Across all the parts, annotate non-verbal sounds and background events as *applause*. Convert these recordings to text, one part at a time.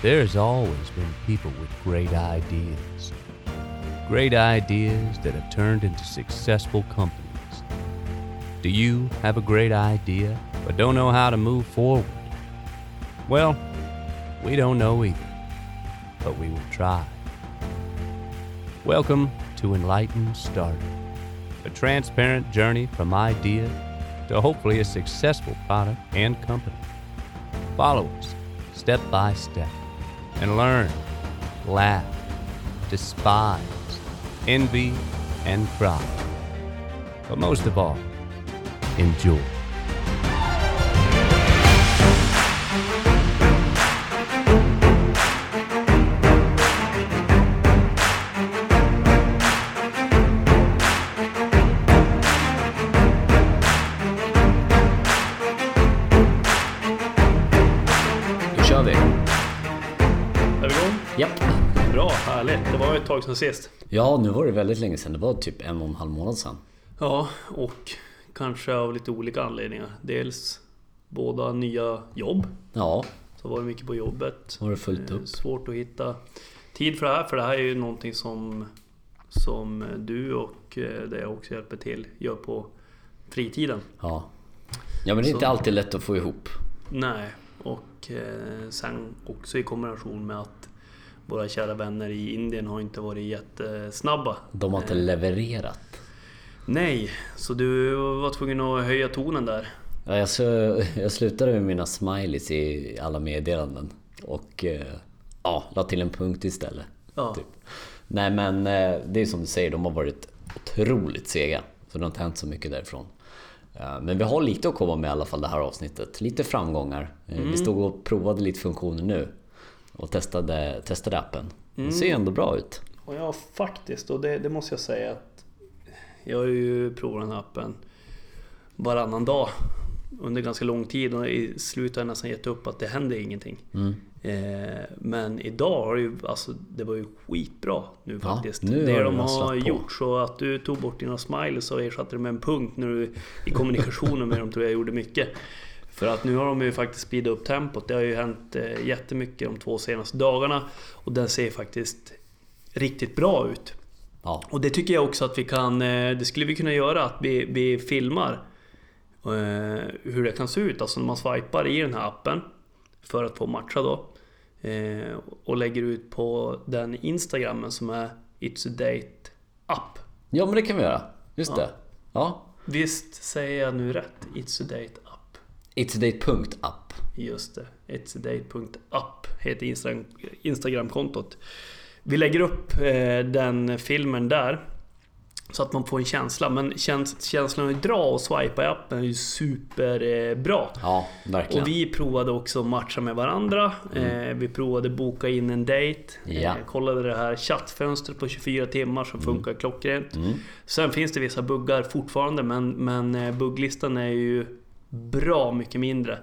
There's always been people with great ideas. Great ideas that have turned into successful companies. Do you have a great idea but don't know how to move forward? Well, we don't know either, but we will try. Welcome to Enlightened Startup, a transparent journey from idea to hopefully a successful product and company. Follow us step by step and learn, laugh, despise, envy, and cry. But most of all, enjoy. Japp. Bra, härligt. Det var ett tag sedan sist. Ja, nu var det väldigt länge sedan. Det var typ en och en halv månad sedan. Ja, och kanske av lite olika anledningar. Dels båda nya jobb. Ja, Så var det mycket på jobbet. har det fullt Eh, upp. Svårt att hitta tid för det här. För det här är ju någonting som, som du och eh, det jag också hjälper till gör på fritiden. Ja. Ja, men det är inte Så. alltid lätt att få ihop. Nej, och eh, sen också i kombination med att våra kära vänner i Indien har inte varit jättesnabba. De har inte Eh, levererat. Nej, så du var tvungen att höja tonen där. Ja, jag, jag slutade med mina smileys i alla meddelanden. Och eh, ja, la till en punkt istället. Ja. Typ. Nej men eh, det är som du säger, de har varit otroligt sega. Så det har inte hänt så mycket därifrån. Men vi har lite att komma med i alla fall det här avsnittet. Lite framgångar. Eh, Vi stod och provade lite funktioner nu. Och testade, testade appen. Det ser ändå bra ut. Och ja, faktiskt. Och det, det måste jag säga att jag har ju provat den här appen varannan dag under ganska lång tid och i slutet har jag nästan gett upp att det händer ingenting. Mm. Eh, men idag har det ju, alltså det var ju skitbra nu Ja, faktiskt. nu det har de har rasslat på. gjort. Så att du tog bort dina smileys och ersatte det med en punkt när du, i kommunikationen med dem tror jag gjorde mycket. För att nu har de ju faktiskt speedat upp tempot. Det har ju hänt eh, jättemycket de två senaste dagarna. Och den ser faktiskt riktigt bra ut. Ja, Och det tycker jag också att vi kan, eh, det skulle vi kunna göra, att vi, vi filmar eh, hur det kan se ut. Alltså när man swipar i den här appen för att få matcha då. Och lägger ut på den Instagrammen som är It's a Date App. ja men det kan vi göra. Just Ja. det. Ja. Visst säger jag nu rätt? It's a Date App. It's a date.app. Just det. It's a Date.app heter Instagram, Instagramkontot. Vi lägger upp eh, den filmen där. Så att man får en känsla. Men käns känslan att dra och swipa i appen är ju superbra. Eh. Ja, verkligen. och vi provade också matcha med varandra. Eh, vi provade boka in en dejt. Mm. Ja. Kollade det här chattfönstret på 24 timmar som funkar klockrent. Mm. Sen finns det vissa buggar fortfarande men, men bugglistan är ju bra mycket mindre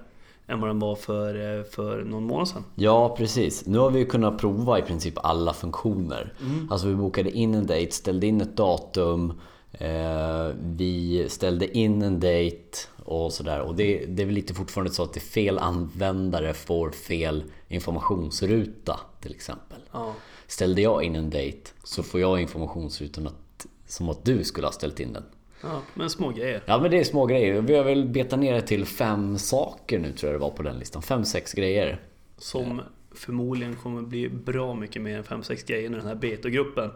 än vad den var för, eh, för någon månad sedan. Ja, precis. Nu har vi ju kunnat prova i princip alla funktioner. Alltså vi bokade in en dejt, ställde in ett datum, eh, vi ställde in en dejt och sådär. Och det, det är väl lite fortfarande så att det är fel användare får fel informationsruta till exempel. Ja. Ställde jag in en dejt så får jag informationsrutan att, som att du skulle ha ställt in den. Ja, men små grejer. Ja men det är små grejer. Vi har väl betat ner det till fem saker nu tror jag det var på den listan. Fem, sex grejer. Som förmodligen kommer bli bra mycket mer än 5-6 grejer när den här betagruppen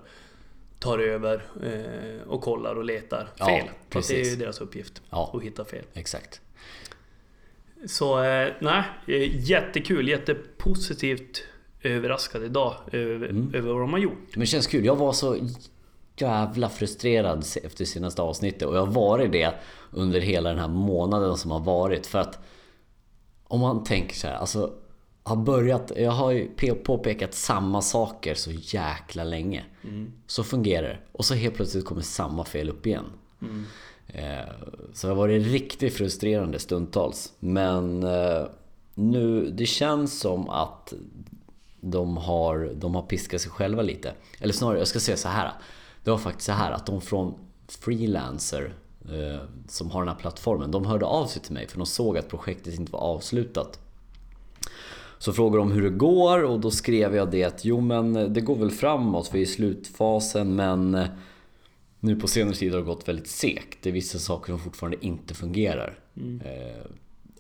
tar över eh, och kollar och letar Ja, fel. Att det är ju deras uppgift Ja. att hitta fel. Exakt. Så eh, nej, eh, jättekul, jättepositivt överraskad idag över, Mm. över vad de har gjort. Men det känns kul. Jag var så jävla frustrerad efter senaste avsnittet och jag har varit det under hela den här månaden som har varit. För att om man tänker så här, alltså har börjat, jag har ju pe- påpekat samma saker så jäkla länge. Så fungerar det. Och så helt plötsligt kommer samma fel upp igen. Eh, Så det har varit riktigt frustrerande stundtals. Men eh, nu, det känns som att de har, de har piskat sig själva lite. Eller snarare, jag ska säga så här. Det var faktiskt så här att de från Freelancer eh, som har den här plattformen, de hörde av sig till mig för de såg att projektet inte var avslutat. Så frågade de hur det går och då skrev jag det att jo men det går väl framåt, vi är i slutfasen men eh, nu på senare tid har det gått väldigt segt. Det är vissa saker som fortfarande inte fungerar. Eh,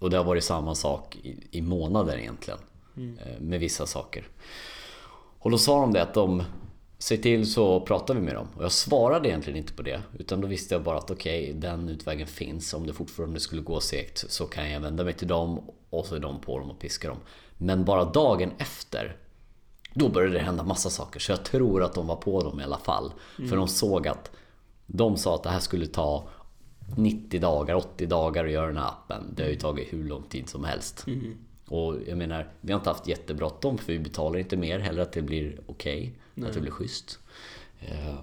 och det har varit samma sak i, i månader egentligen. Eh, med vissa saker. Och då sa de det att de Säg till så pratar vi med dem. Och jag svarade egentligen inte på det. Utan då visste jag bara att okej, okay, den utvägen finns. Om det fortfarande skulle gå segt så kan jag vända mig till dem och så är de på dem och piskar dem. Men bara dagen efter då började det hända massa saker. Så jag tror att de var på dem i alla fall. För de såg att de sa att det här skulle ta 90 dagar, 80 dagar att göra den här appen. Det har ju tagit hur lång tid som helst. Och jag menar, vi har inte haft jättebråttom för vi betalar inte mer. Heller att det blir okej. Okay, att det blir schysst. Eh,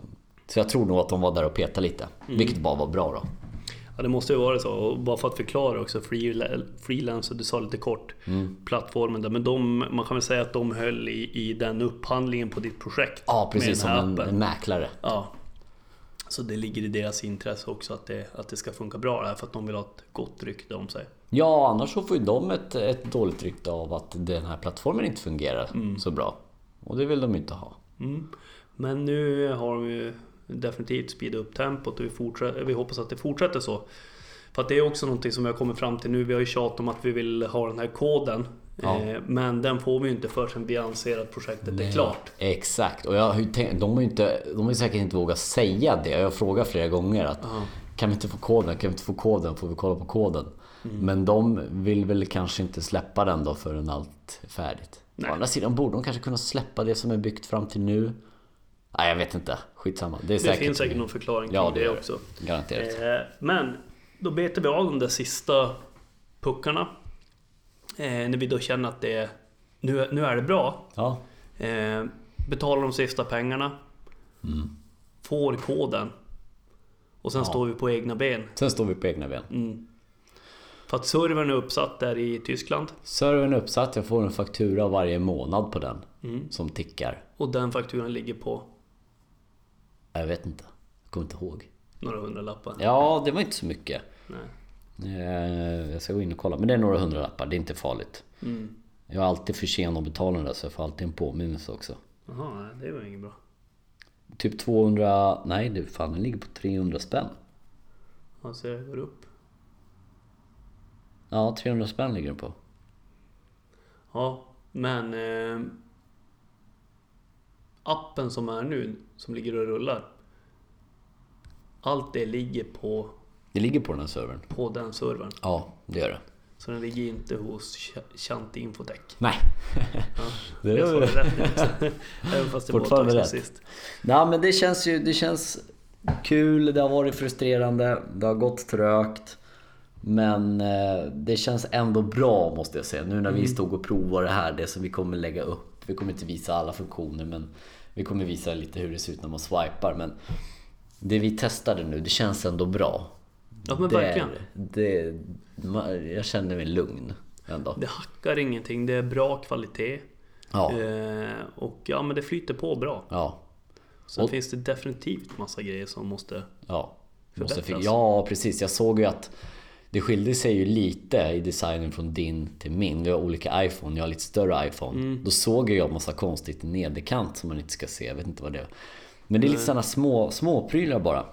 Så jag tror nog att de var där och petade lite. Vilket bara var bra då. Ja, det måste ju vara så. Och bara för att förklara också, Freela- Freelancer, du sa lite kort, Mm. plattformen där. Men de, man kan väl säga att de höll i, i den upphandlingen på ditt projekt. Ja, precis som här en, en mäklare. Ja. Så det ligger i deras intresse också att det, att det ska funka bra där, för att de vill ha ett gott rykte om sig. Ja, annars så får ju de ett, ett dåligt rykte av att den här plattformen inte fungerar så bra. Och det vill de inte ha. Mm. Men nu har de ju definitivt speedat upp tempot och vi, fortsätter, vi hoppas att det fortsätter så. För att det är också någonting som vi har kommit fram till nu. Vi har ju tjatat om att vi vill ha den här koden. Ja. Eh, Men den får vi ju inte förrän vi anser att projektet är klart. Exakt, och jag har ju tänkt, de har ju inte, de har ju säkert inte vågat säga det. Jag har frågat flera gånger att kan vi inte få koden, kan vi inte få koden, får vi kolla på koden? Mm. Men de vill väl kanske inte släppa den då förrän allt är färdigt. Nej. Å andra sidan borde de kanske kunna släppa det som är byggt fram till nu. Nej jag vet inte, skitsamma. Det, är Det säkert, finns säkert någon förklaring Ja, till det det, det. också. Garanterat. Eh, Men då betar vi av de där sista puckarna. Eh, När vi då känner att det är, nu, är- nu är det bra. Ja. Eh, betalar de sista pengarna. Får koden. Och sen Mm. Ja. står vi på egna ben. Sen står vi på egna ben. Mm. För att servern är uppsatt där i Tyskland. Servern är uppsatt, jag får en faktura varje månad på den. Mm. Som tickar. Och den fakturan ligger på Jag vet inte. Jag kommer inte ihåg. några hundralappar. Ja, det var inte så mycket. Nej. Eh, Jag ska gå in och kolla, men det är några hundralappar, det är inte farligt. Mm. Jag är alltid för sen att betala den där så jag får alltid en påminnelse också. Jaha, det var inget bra. Typ 200, nej du fan den ligger på 300 spänn. Alltså jag går upp. Ja, 300 spänn ligger den på. Ja, men... Eh, appen som är nu, som ligger och rullar. Allt det ligger på, Det ligger på den här servern. på den servern. Ja, det gör det. Så den ligger inte hos Ch- Chante Infotech. Nej. Ja, *laughs* Det jag är det rätt. *laughs* Även fast det Fortfarande rätt. sist. Nej men det känns ju, det känns kul, det har varit frustrerande, det har gått trögt. Men eh, det känns ändå bra måste jag säga. Nu när vi stod och provade det här, det som vi kommer lägga upp. Vi kommer inte visa alla funktioner men vi kommer visa lite hur det ser ut när man swipar. Men det vi testade nu, det känns ändå bra. Ja men det, verkligen. Det, jag känner mig lugn ändå. Det hackar ingenting, det är bra kvalitet. Ja, Eh, och ja men det flyter på bra. ja, Sen Och- finns det definitivt massa grejer som måste... ja. Måste Förbättras. fi- ja, precis. Jag såg ju att det skilde sig ju lite i designen från din till min. Vi har olika iPhone, jag har lite större iPhone. Då såg jag massa konstigt i nederkant som man inte ska se. Jag vet inte vad det är. Men det är lite sådana små, små prylar bara.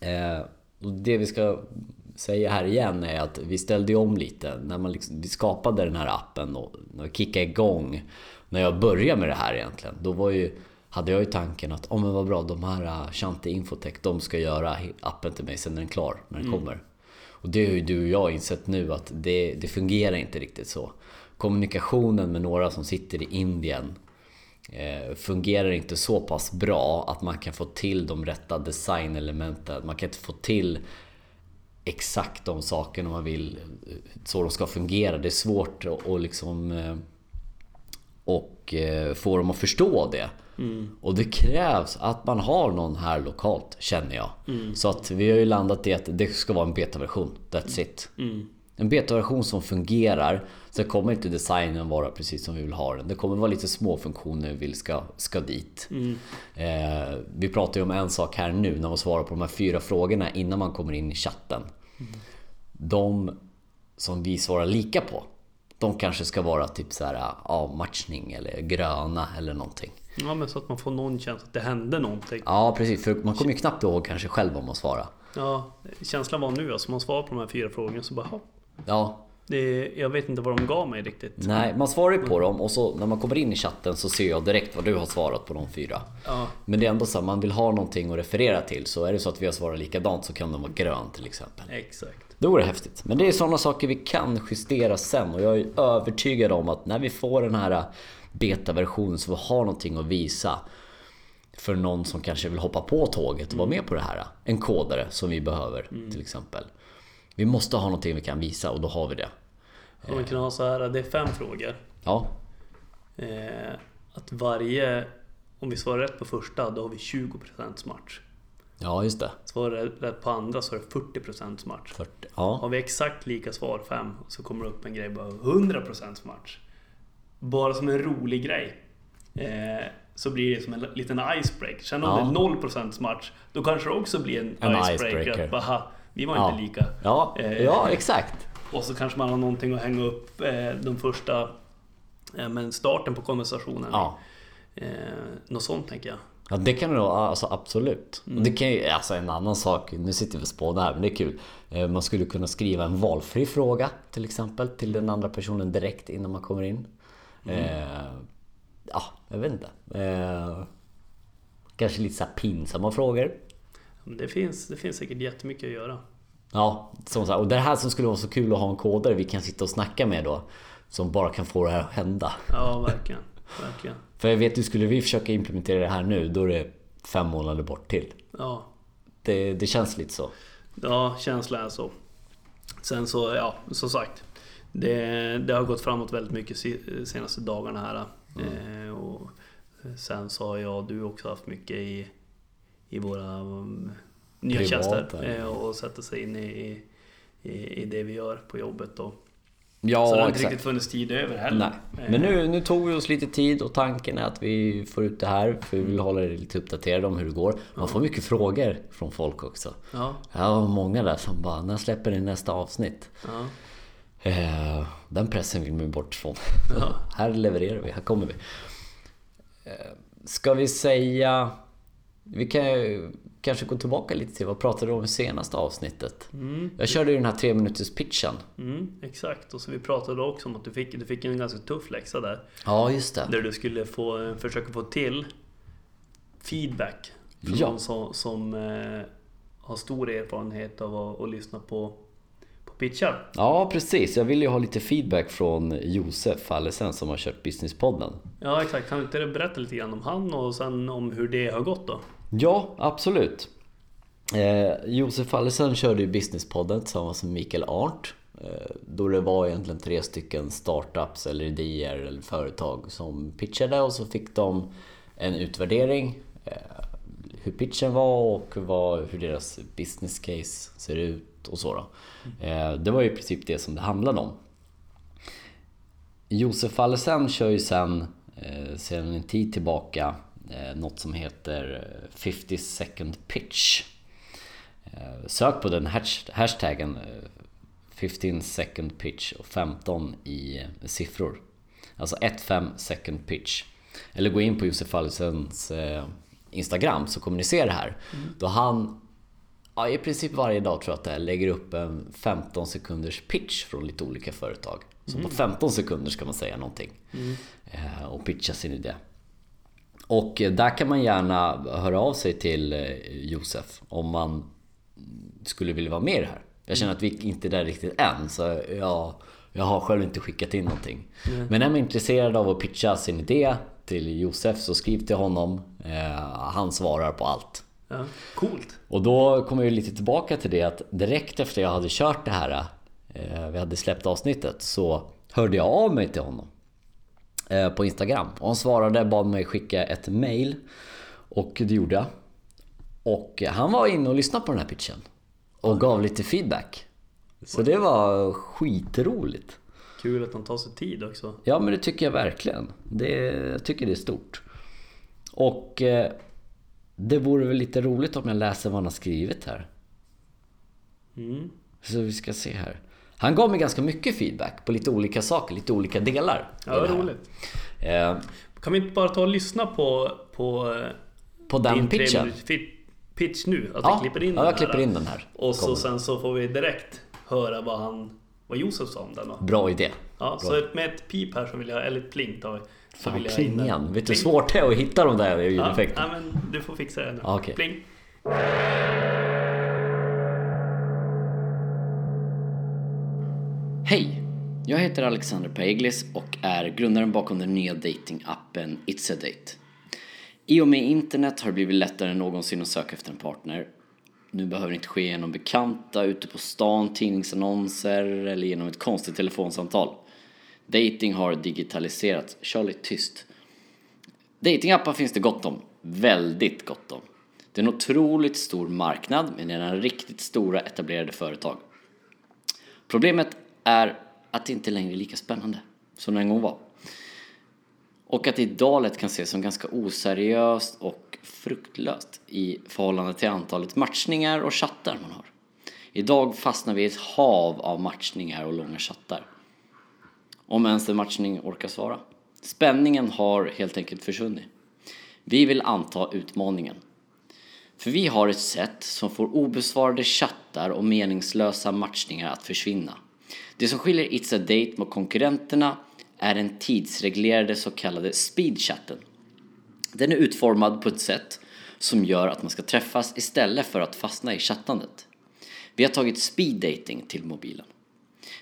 Eh, och det vi ska säga här igen är att vi ställde om lite. När man liksom, vi skapade den här appen och när vi kickade igång. När jag började med det här egentligen. Då var ju, hade jag ju tanken att oh, men vad bra, de här uh, Shanti Infotech de ska göra appen till mig sen när den är klar, när den kommer. Och det har ju du och jag insett nu att det, det fungerar inte riktigt så. Kommunikationen med några som sitter i Indien eh, fungerar inte så pass bra att man kan få till de rätta designelementen. Man kan inte få till exakt de sakerna man vill eh, så de ska fungera. Det är svårt att och liksom eh, och eh, få dem att förstå det. Och det krävs att man har någon här lokalt känner jag. Så att vi har ju landat i att det ska vara en betaversion. That's it. En betaversion som fungerar. Sen kommer inte designen vara precis som vi vill ha den. Det kommer vara lite små funktioner vi vill ska, ska dit. Eh, vi pratar ju om en sak här nu när man svarar på de här fyra frågorna innan man kommer in i chatten. De som vi svarar lika på. de kanske ska vara typ så här avmatchning eller gröna eller någonting. Ja men så att man får någon känsla att det hände någonting. Ja precis, för man kommer ju knappt ihåg kanske själv vad man svarar. Ja, känslan var nu alltså, man svarar på de här fyra frågorna så bara. Ja, det, Jag vet inte vad de gav mig riktigt. nej, man svarar ju på dem och så när man kommer in i chatten så ser jag direkt vad du har svarat på de fyra. Ja, Men det är ändå så att man vill ha någonting att referera till så är det så att vi har svarat likadant så kan den vara grön till exempel. exakt. Det häftigt. Men det är sådana saker vi kan justera sen och jag är övertygad om att när vi får den här betaversionen så vi har någonting att visa för någon som kanske vill hoppa på tåget och vara med på det här. En kodare som vi behöver till exempel. Vi måste ha någonting vi kan visa och då har vi det. Om man kan ha så här, det är fem frågor. Ja, Eh, att varje... Om vi svarar rätt på första, då har vi 20% match. ja just det. Svarar rätt på andra så är det 40% match. 40. Ja, Har vi exakt lika svar fem så kommer det upp en grej bara 100% match. Bara som en rolig grej. Eh, så blir det som en liten icebreaker. Sen om Ja. det är 0% match, då kanske det också blir en, En icebreaker. icebreaker. Att bara, "Ha, vi var Ja. inte lika. ja, Eh, ja exakt. Och så kanske man har någonting att hänga upp eh, de första... Eh, men starten på konversationen. Ja. Eh, något sånt tänker jag. Ja det kan det nog, alltså absolut. Och det kan ju, alltså en annan sak, nu sitter vi och spånar här men det är kul. Eh, Man skulle kunna skriva en valfri fråga till exempel till den andra personen direkt innan man kommer in. Eh, ja, jag vet inte. Eh, kanske lite så pinsamma frågor. Det, finns, det finns säkert jättemycket att göra. Ja, som här, och det här som skulle vara så kul att ha en kodare vi kan sitta och snacka med då. Som bara kan få det här att hända. Ja, verkligen. verkligen. För jag vet ju, skulle vi försöka implementera det här nu då är det fem månader bort till. Ja, Det, det känns lite så. Ja, känslan är så. Sen så, ja, som sagt. Det, det har gått framåt väldigt mycket se- senaste dagarna här. Eh, och sen så har jag och du också haft mycket i, i våra um, nya Privata, tjänster. Eh, och sätta sig in i, i, i det vi gör på jobbet. Och, Ja, så det har inte riktigt funnits tid över heller. Nej. Eh, Men nu, nu tog vi oss lite tid och tanken är att vi får ut det här för vi vill hålla er lite uppdaterade om hur det går. Man får mycket frågor från folk också. Ja, Jag har många där som bara, när släpper ni nästa avsnitt? ja, Eh, den pressen vill man ju bort från. Ja. *laughs* här levererar vi, här kommer vi. Eh, ska vi säga... Vi kan ju kanske gå tillbaka lite till vad pratade du om i senaste avsnittet? mm, Jag körde ju den här tre minuters pitchen. mm, exakt. Och så vi pratade också om att du fick, du fick en ganska tuff läxa där. Ja, just det. Där du skulle få, försöka få till feedback från Ja. någon som, som eh, har stor erfarenhet av att, att lyssna på pitchar. Ja, precis. Jag vill ju ha lite feedback från Josef Allesen som har kört Businesspodden. Ja exakt, kan du inte berätta lite grann om han och sen om hur det har gått då? Ja, absolut. Eh, Josef Allesen körde ju Businesspodden tillsammans med Mikael Arndt. Eh, då det var egentligen tre stycken startups eller idéer eller företag som pitchade och så fick de en utvärdering. Eh, hur pitchen var och vad, hur deras business case ser ut och så. Eh, det var ju i princip det som det handlade om. Josef Allesen kör ju sen, eh, sedan en tid tillbaka, eh, något som heter eh, 50 second pitch. Sök på den hash- hashtaggen eh, 15 second pitch och 15 i siffror. Alltså 1-5 second pitch. Eller gå in på Josef Allesens eh, Instagram så kommer ni se det här. Då han ja, i princip varje dag tror jag att är, lägger upp en 15 sekunders pitch från lite olika företag. Så på 15 sekunder ska man säga någonting. Eh, och pitcha sin idé. Och eh, där kan man gärna höra av sig till eh, Josef om man skulle vilja vara med i det här. Jag känner att vi inte är där riktigt än så jag, jag har själv inte skickat in någonting. Men är man intresserad av att pitcha sin idé till Josef så skriv till honom. Han svarar på allt. Ja, coolt! Och då kommer vi lite tillbaka till det att direkt efter jag hade kört det här, eh, vi hade släppt avsnittet, så hörde jag av mig till honom eh, på Instagram. Och han svarade, bad mig skicka ett mail och det gjorde jag. Och han var inne och lyssnade på den här pitchen och gav lite feedback. Så det var skitroligt. Kul att han tar sig tid också. Ja men det tycker jag verkligen. Det, jag tycker det är stort. Och eh, det vore väl lite roligt om jag läser vad han har skrivit här. Mm. Så vi ska se här. Han gav mig ganska mycket feedback på lite olika saker, lite olika delar. Ja, det roligt. Eh, Kan vi inte bara ta och lyssna på, på på den pitchen. pitch nu? Att Ja, vi klipper in ja, den jag här. klipper in den här. Och så sen så får vi direkt höra vad han vad Josef sa om den då. Bra idé. Ja, så ett- med ett pip här så vill jag, eller ett pling vi. Så Fan, den. plingan. Vet du hur Pling. svårt det är att hitta de där Ja, ljudeffekterna? nej, men du får fixa det nu. Ja, okej. Pling. Hej! Jag heter Alexander Paeglis och är grundaren bakom den nya datingappen It's a Date. I och med internet har det blivit lättare än någonsin att söka efter en partner. Nu behöver det inte ske genom bekanta, ute på stan, tidningsannonser eller genom ett konstigt telefonsamtal. Dating har digitaliserats. Kör lite tyst. Datingappar finns det gott om. Väldigt gott om. Det är en otroligt stor marknad med redan riktigt stora etablerade företag. Problemet är att det inte längre är lika spännande som det en gång var. Och att det idag lätt kan ses som ganska oseriöst och fruktlöst i förhållande till antalet matchningar och chattar man har. Idag fastnar vi i ett hav av matchningar och långa chattar. Om ens en matchning orkar svara. Spänningen har helt enkelt försvunnit. Vi vill anta utmaningen. För vi har ett sätt som får obesvarade chattar och meningslösa matchningar att försvinna. Det som skiljer It's a Date mot konkurrenterna är den tidsreglerade så kallade speedchatten. Den är utformad på ett sätt som gör att man ska träffas istället för att fastna i chattandet. Vi har tagit speed dating till mobilen.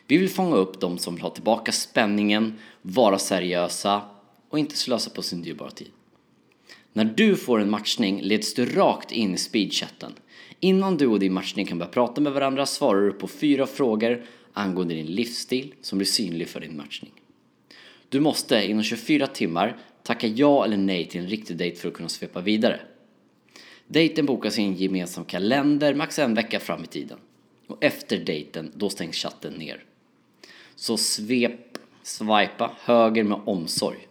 Vi vill fånga upp de som vill ha tillbaka spänningen, vara seriösa och inte slösa på sin dyrbara tid. När du får en matchning leds du rakt in i speedchatten. Innan du och din matchning kan börja prata med varandra svarar du på fyra frågor angående din livsstil som blir synlig för din matchning. Du måste inom 24 timmar tacka ja eller nej till en riktig dejt för att kunna svepa vidare. Dejten bokas i en gemensam kalender max en vecka fram i tiden. Och efter dejten, då stängs chatten ner. Så svep, swipa höger med omsorg.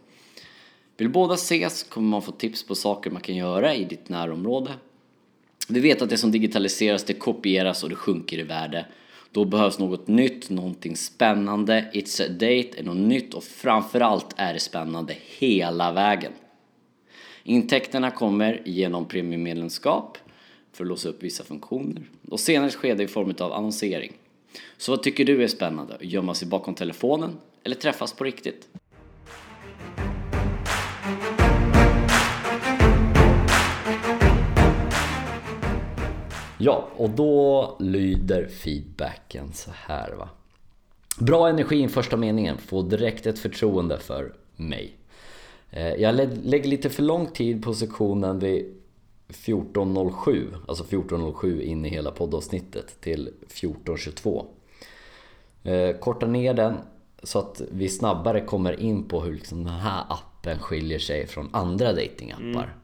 Vill båda ses kommer man få tips på saker man kan göra i ditt närområde. Vi vet att det som digitaliseras det kopieras och det sjunker i värde. Då behövs något nytt, någonting spännande. It's a date är något nytt och framförallt är det spännande hela vägen. Intäkterna kommer genom premiummedlemskap för att låsa upp vissa funktioner och senare skede i form av annonsering. Så vad tycker du är spännande? Gömma sig bakom telefonen eller träffas på riktigt? Ja, och då lyder feedbacken så här va. Bra energi i första meningen, få direkt ett förtroende för mig. Eh, jag lägger lite för lång tid på sektionen vid 14.07, alltså 14.07 in i hela poddavsnittet till 14.22. Eh, Korta ner den så att vi snabbare kommer in på hur liksom den här appen skiljer sig från andra datingappar.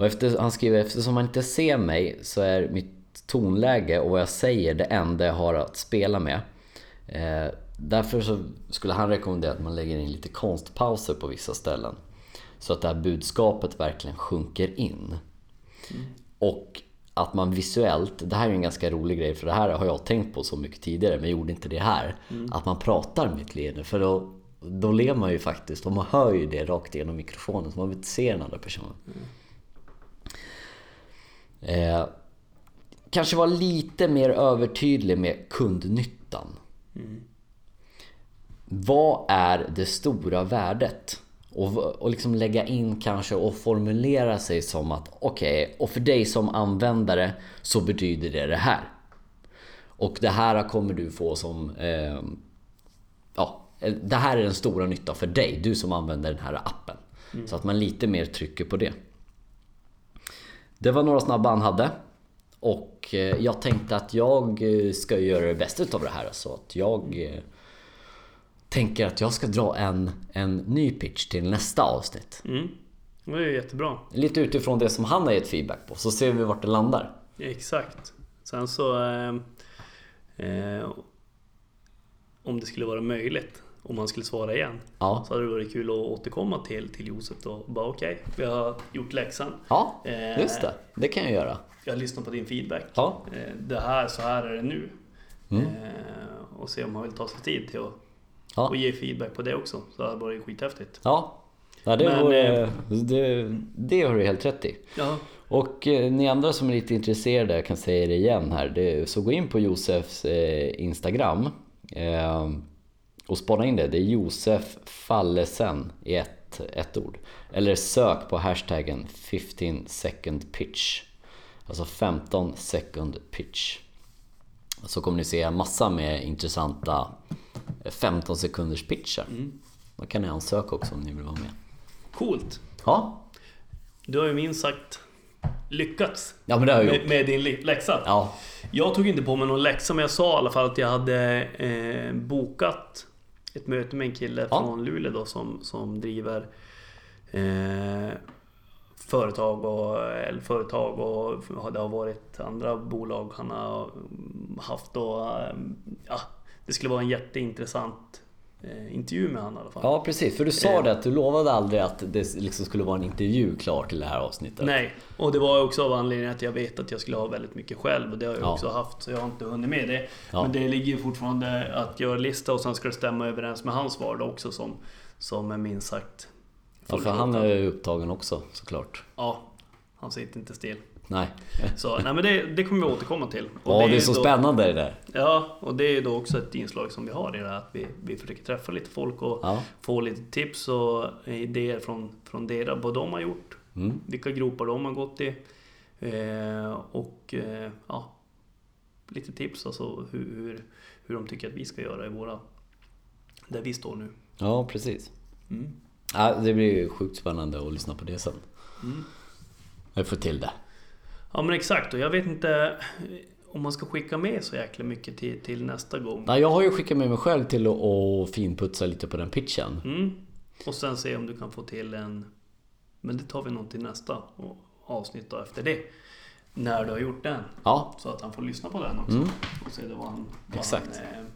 Och efter, han skriver eftersom man inte ser mig så är mitt tonläge och vad jag säger det enda jag har att spela med. Eh, därför skulle han rekommendera att man lägger in lite konstpauser på vissa ställen. Så att det här budskapet verkligen sjunker in. Och att man visuellt, det här är en ganska rolig grej för det här har jag tänkt på så mycket tidigare men gjorde inte det här. Att man pratar med ett leende för då, då ler man ju faktiskt och man hör ju det rakt igenom mikrofonen så man vill inte se den andra personen. Eh, kanske vara lite mer övertydlig med kundnyttan. Vad är det stora värdet? Och, och liksom lägga in kanske och formulera sig som att okej, och för dig som användare så betyder det det här. Och det här kommer du få som... Eh, ja, det här är den stora nyttan för dig, du som använder den här appen. Så att man lite mer trycker på det. Det var några snabba han hade. Och eh, jag tänkte att jag eh, ska göra det bästa utav det här. Så att jag eh, tänker att jag ska dra en, en ny pitch till nästa avsnitt. Mm. Det är jättebra. Lite utifrån det som han har gett feedback på, så ser vi vart det landar. Exakt. Sen så... Eh, eh, om det skulle vara möjligt, om han skulle svara igen, Ja, så hade det varit kul att återkomma till, till Josef och Bara okej, vi har gjort läxan. ja Eh, just det. Det kan jag göra. Jag har lyssnat på din feedback. Ja. Eh, det här, så här är det nu. Mm. Eh, och se om han vill ta sig tid till att Ja. och ge feedback på det också. Så det hade varit skithäftigt. Ja, ja det, Men, vore, eh, det, det har du helt rätt i. Ja. Och eh, ni andra som är lite intresserade, jag kan säga det igen här, det, så gå in på Josefs eh, Instagram eh, och spana in det. Det är Josef Fallesen i ett, ett ord. Eller sök på hashtaggen 15 second pitch. Alltså 15 second pitch. Så kommer ni se massa med intressanta 15 sekunders pitchar. Då kan ni ansöka också om ni vill vara med. Coolt. Ja, Du har ju minst sagt lyckats ja men det har jag gjort. med, med din läxa. Ja, Jag tog inte på mig någon läxa, men jag sa i alla fall att jag hade eh, bokat ett möte med en kille Ja. från Luleå då som, som driver eh, företag och, eller företag och det har varit andra bolag han har haft och eh, ja, det skulle vara en jätteintressant eh, intervju med han i alla fall. Ja precis, för du sa det att du lovade aldrig att det liksom skulle vara en intervju klar till det här avsnittet. Nej, och det var också av anledningen att jag vet att jag skulle ha väldigt mycket själv och det har jag Ja. också haft så jag har inte hunnit med det. Ja. Men det ligger fortfarande att göra lista och sen ska det stämma överens med hans vardag också som, som är minst sagt Ja, för han är ju upptagen också såklart. Ja, han sitter inte still. Nej. Så nej men det, det kommer vi återkomma till. Och Ja, det är ju så då, spännande det där. Ja, och det är då också ett inslag som vi har i det här att vi, vi försöker träffa lite folk och Ja. få lite tips och idéer från, från deras, vad de har gjort. Mm. Vilka gropar de har gått i. Eh, och eh, ja, lite tips alltså hur, hur, hur de tycker att vi ska göra i våra... Där vi står nu. Ja, precis. Mm. Ja, det blir ju sjukt spännande att lyssna på det sen. Mm. Jag får till det. Ja men exakt och jag vet inte om man ska skicka med så jäkla mycket till, till nästa gång. Nej, jag har ju skickat med mig själv till att att finputsa lite på den pitchen. Mm. Och sen se om du kan få till en... Men det tar vi nog till nästa avsnitt då efter det. När du har gjort den. Ja, Så att han får lyssna på den också. Mm. Och se vad han... Vad Exakt. Han, eh,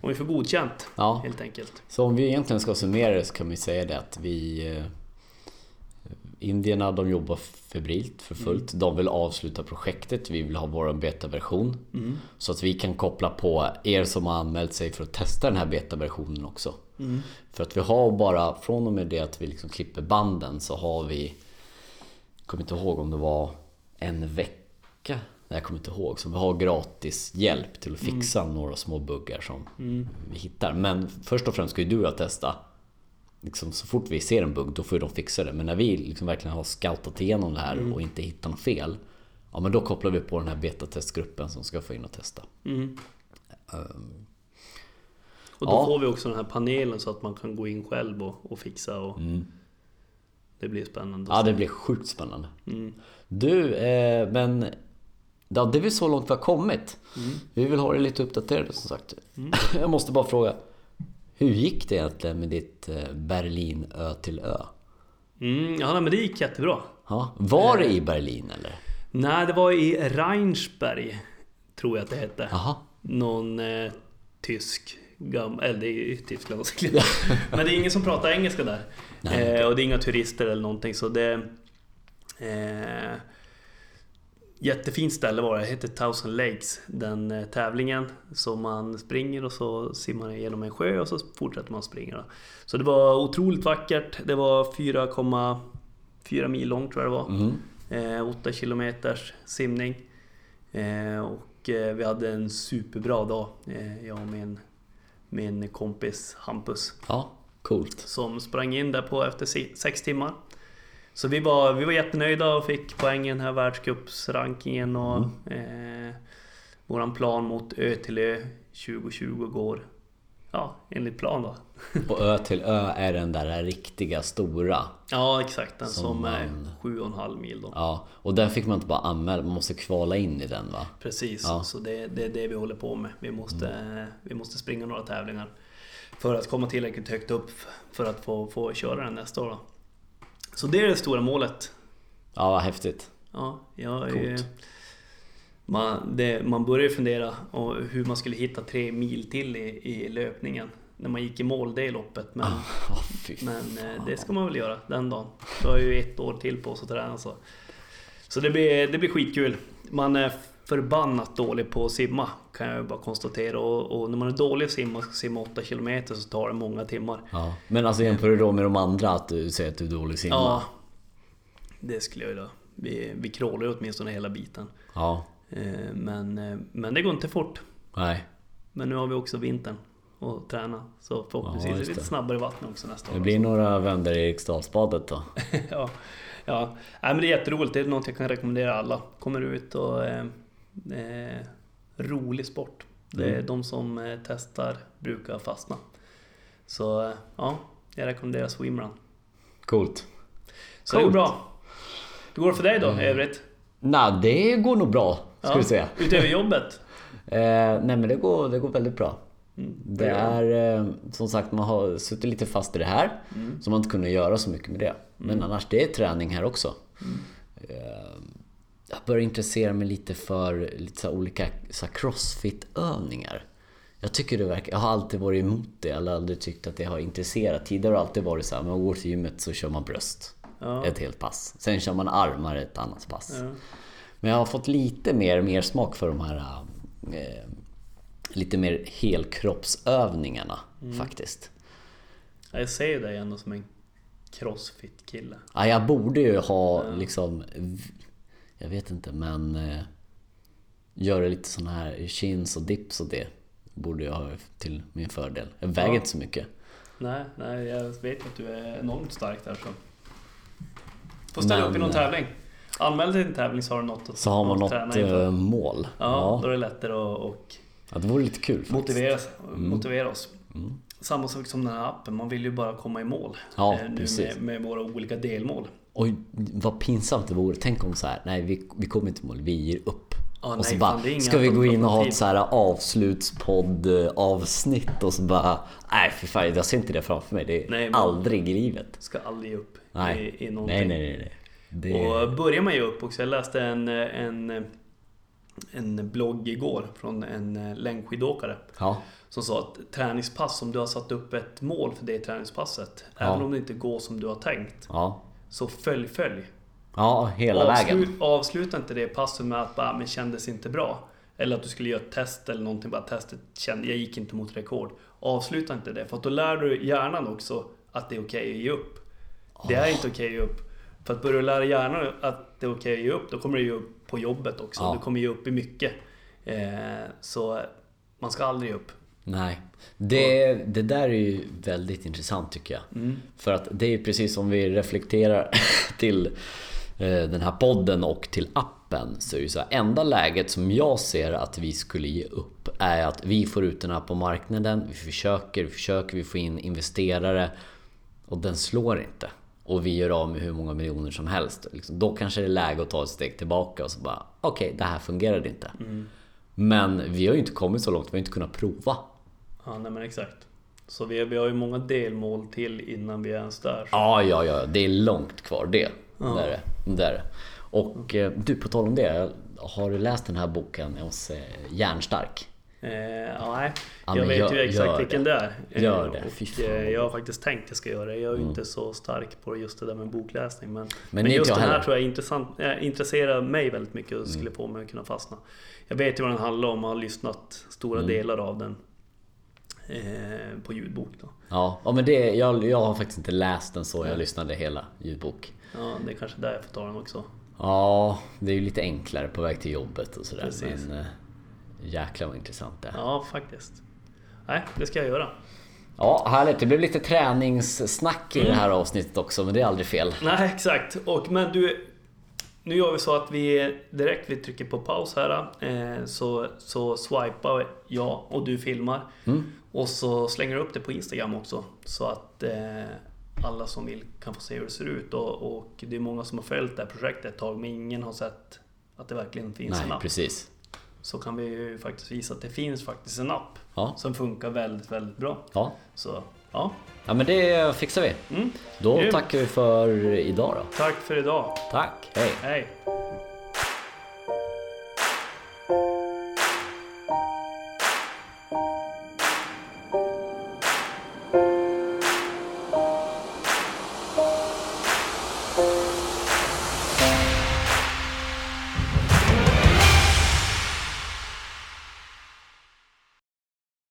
om vi får godkänt ja. helt enkelt. Så om vi egentligen ska summera det så kan vi säga det att vi... Indierna de jobbar febrilt för fullt. De vill avsluta projektet. Vi vill ha vår betaversion. Mm. Så att vi kan koppla på er som har anmält sig för att testa den här betaversionen också. Mm. För att vi har bara, från och med det att vi liksom klipper banden så har vi... Jag kommer inte ihåg om det var en vecka. Nej, jag kommer inte ihåg. Så vi har gratis hjälp till att fixa några små buggar som Mm. vi hittar. Men först och främst ska ju du och jag testa. Liksom, så fort vi ser en bugg då får de fixa det. Men när vi liksom verkligen har scoutat igenom det här och inte hittar något fel. Ja men då kopplar vi på den här betatestgruppen som ska få in och testa. Mm. Ehm, Och då Ja. får vi också den här panelen så att man kan gå in själv och, och fixa och mm. det blir spännande. Ja det blir sjukt spännande. Mm. Du, eh, men... Ja, det är väl så långt vi har kommit. Mm. Vi vill ha det lite uppdaterade som sagt. Mm. *laughs* Jag måste bara fråga. Hur gick det egentligen med ditt eh, Berlin ö till ö? Mm, ja men det gick jättebra. Ja, var det i Berlin eller? Nej, det var i Rheinsberg, tror jag att det hette. Jaha. Någon eh, tysk gam... Eller det är ju Tyskland såklart. *laughs* Men det är ingen som pratar engelska där. Nej, eh, och det är inga turister eller någonting så det... Eh, jättefint ställe var det. Det heter Thousand Lakes. Den eh, tävlingen. som man springer och så simmar man igenom en sjö och så fortsätter man springa. Så det var otroligt vackert. Det var 4,4 mil långt tror jag det var. Mm. Eh, 8 kilometers simning. Eh, och eh, vi hade en superbra dag, eh, jag och min, min kompis Hampus. Ja, coolt. Som sprang in där på efter si- sex timmar. Så vi var, vi var jättenöjda och fick poäng i den här världscupsrankingen och eh, våran plan mot Ö till Ö 2020 går ja, enligt plan då. Och ö till ö är den där riktiga stora. Ja exakt, den Som som, är man- 7,5 mil då. Ja, och den fick man inte bara anmäla, man måste kvala in i den va? Precis, Ja. så det, det är det vi håller på med. Vi måste, vi måste springa några tävlingar för att komma tillräckligt högt upp för att få, få köra den nästa år. Då. Så det är det stora målet. Ja, vad häftigt. Ja, jag, Coolt. man, det, man börjar fundera på hur man skulle hitta tre mil till i, i löpningen när man gick i mål det loppet. Men, *laughs* fy men eh, det ska man väl göra den dagen. Du har ju ett år till på sig att träna så. Så det blir, det blir skitkul. Man är förbannat dålig på att simma. Kan jag bara konstatera. Och, och när man är dålig att simma, ska simma 8 km så tar det många timmar. Ja. Men alltså jämför du då med de andra att du säger att du är dålig simma? Ja, det skulle jag vilja. Vi, vi krålar ju åtminstone hela biten. Ja. Eh, Men, eh, men det går inte fort. Nej. Men nu har vi också vintern och träna. Så förhoppningsvis Ja, är det lite det. snabbare i vattnet också nästa Det år. blir några vändor i Eriksdalsbadet då. *laughs* ja, ja. Nej, men det är jätteroligt. Det är något jag kan rekommendera alla. Kommer ut och... Eh, eh, rolig sport. Det är Mm. de som eh, testar brukar fastna. Så eh, ja, jag rekommenderar swimrun. Coolt. Så det går Coolt. bra. Hur går det för dig då, i övrigt? Nej, det går nog bra. Ska vi se. Utöver jobbet? *laughs* Eh, nej men det går, det går väldigt bra. Mm. Det är eh, som sagt, man har suttit lite fast i det här. Mm. Så man inte kunnat göra så mycket med det. Men annars, det är träning här också. Mm. Eh, jag börjar intressera mig lite för lite så olika så crossfit-övningar. Jag tycker det verkar, jag har alltid varit emot det, eller aldrig tyckt att det har intresserat. Tidigare har det alltid varit så här, man går till gymmet så kör man bröst. Ja. Ett helt pass. Sen kör man armar ett annat pass. Ja. Men jag har fått lite mer, mer smak för de här eh, lite mer helkroppsövningarna faktiskt. Ja, Jag ser ju dig ändå som en crossfit-kille. Ja, jag borde ju ha liksom, jag vet inte men eh, göra lite såna här chins och dips och det borde jag ha till min fördel. Jag väger Ja. inte så mycket. Nej, nej, jag vet att du är enormt stark där så. Får ställa Men, upp i någon eh, tävling. Anmäl dig till en tävling så har du något att Så har man något träna inför. eh, mål. Ja, då Ja, är det lättare att och ja, det vore lite kul faktiskt. motivera, motivera oss. Mm. Samma sak som den här appen, man vill ju bara komma i mål. Ja, eh, nu precis. med, med våra olika delmål. Oj, vad pinsamt det vore. Tänk om så här, nej vi, vi kommer inte mål, vi ger upp. Ja, och så nej, bara, fan, ska vi gå in och ha ett så här avslutspodd avsnitt och så bara, nej för fan jag ser inte det framför mig. Det är Nej, aldrig i livet. Ska aldrig ge upp Nej, i, i någonting. nej, nej, nej. nej. Det... Och börjar man ge upp också. Jag läste en, en, en blogg igår från en längdskidåkare. Ja, Som sa att träningspass, om du har satt upp ett mål för det träningspasset. Ja. Även om det inte går som du har tänkt. ja, Så följ, följ. ja, hela vägen. Avslut, avsluta inte det passet med att bara, men kändes inte bra. Eller att du skulle göra ett test eller någonting, bara testet kände, jag gick inte mot rekord. Avsluta inte det, för att då lär du hjärnan också att det är okej att ge upp. Det är inte okej att ge upp. För att börja du lära hjärnan att det är okej att ge upp, då kommer du ge upp på jobbet också. Ja. Du kommer ge upp i mycket. Eh, så man ska aldrig ge upp. Nej. Det, det där är ju väldigt intressant tycker jag. Mm. För att det är ju precis som vi reflekterar *laughs* till eh, den här podden och till appen. Så är det så här, enda läget som jag ser att vi skulle ge upp är att vi får ut den här på marknaden. Vi försöker, vi försöker, vi får in investerare. Och den slår inte. Och vi gör av med hur många miljoner som helst. Liksom, Då kanske det är läge att ta ett steg tillbaka och så bara okej, det här fungerade inte. Men vi har ju inte kommit så långt, vi har inte kunnat prova. Ja, nej men exakt. Så vi, vi har ju många delmål till innan vi är ens där. Ja, ja, ja, det är långt kvar det. Ja. Det är det. det, är det. Och eh, du, på tal om det. Har du läst den här boken hos eh, Järnstark? Eh, nej. Ja, jag men vet gör- ju exakt vilken det. är. Eh, Gör det. Och, jag har faktiskt tänkt att jag ska göra det. Jag är ju inte så stark på just det där med bokläsning. Men, men, inte just den här tror jag intressant, intresserar mig väldigt mycket Mm. och skulle få mig att kunna fastna. Jag vet ju vad den handlar om och har lyssnat stora Mm. delar av den eh, på ljudbok. Då. Ja, ja men det, jag, jag har faktiskt inte läst den så. Jag lyssnade hela ljudbok. Ja, det är kanske där jag får ta den också. Ja, det är ju lite enklare på väg till jobbet och sådär. Precis. Men eh, jäklar vad intressant det är. Ja, faktiskt. Nej, det ska jag göra. Ja, härligt. Det blev lite träningssnack i det här avsnittet också, men det är aldrig fel. Nej, exakt. Och, men du, nu gör vi så att vi direkt vi trycker på paus här. Eh, så, så swipar jag och du filmar. Och så slänger du upp det på Instagram också. Så att eh, alla som vill kan få se hur det ser ut. Och, och det är många som har följt det här projektet ett tag, men ingen har sett att det verkligen finns en Nej, app. precis. Så kan vi ju faktiskt visa att det finns faktiskt en app Ja, som funkar väldigt, väldigt bra. ja. Så ja, ja men det fixar vi. mm. Då Grymt. tackar vi för idag då. tack för idag. Tack, hej. Hej!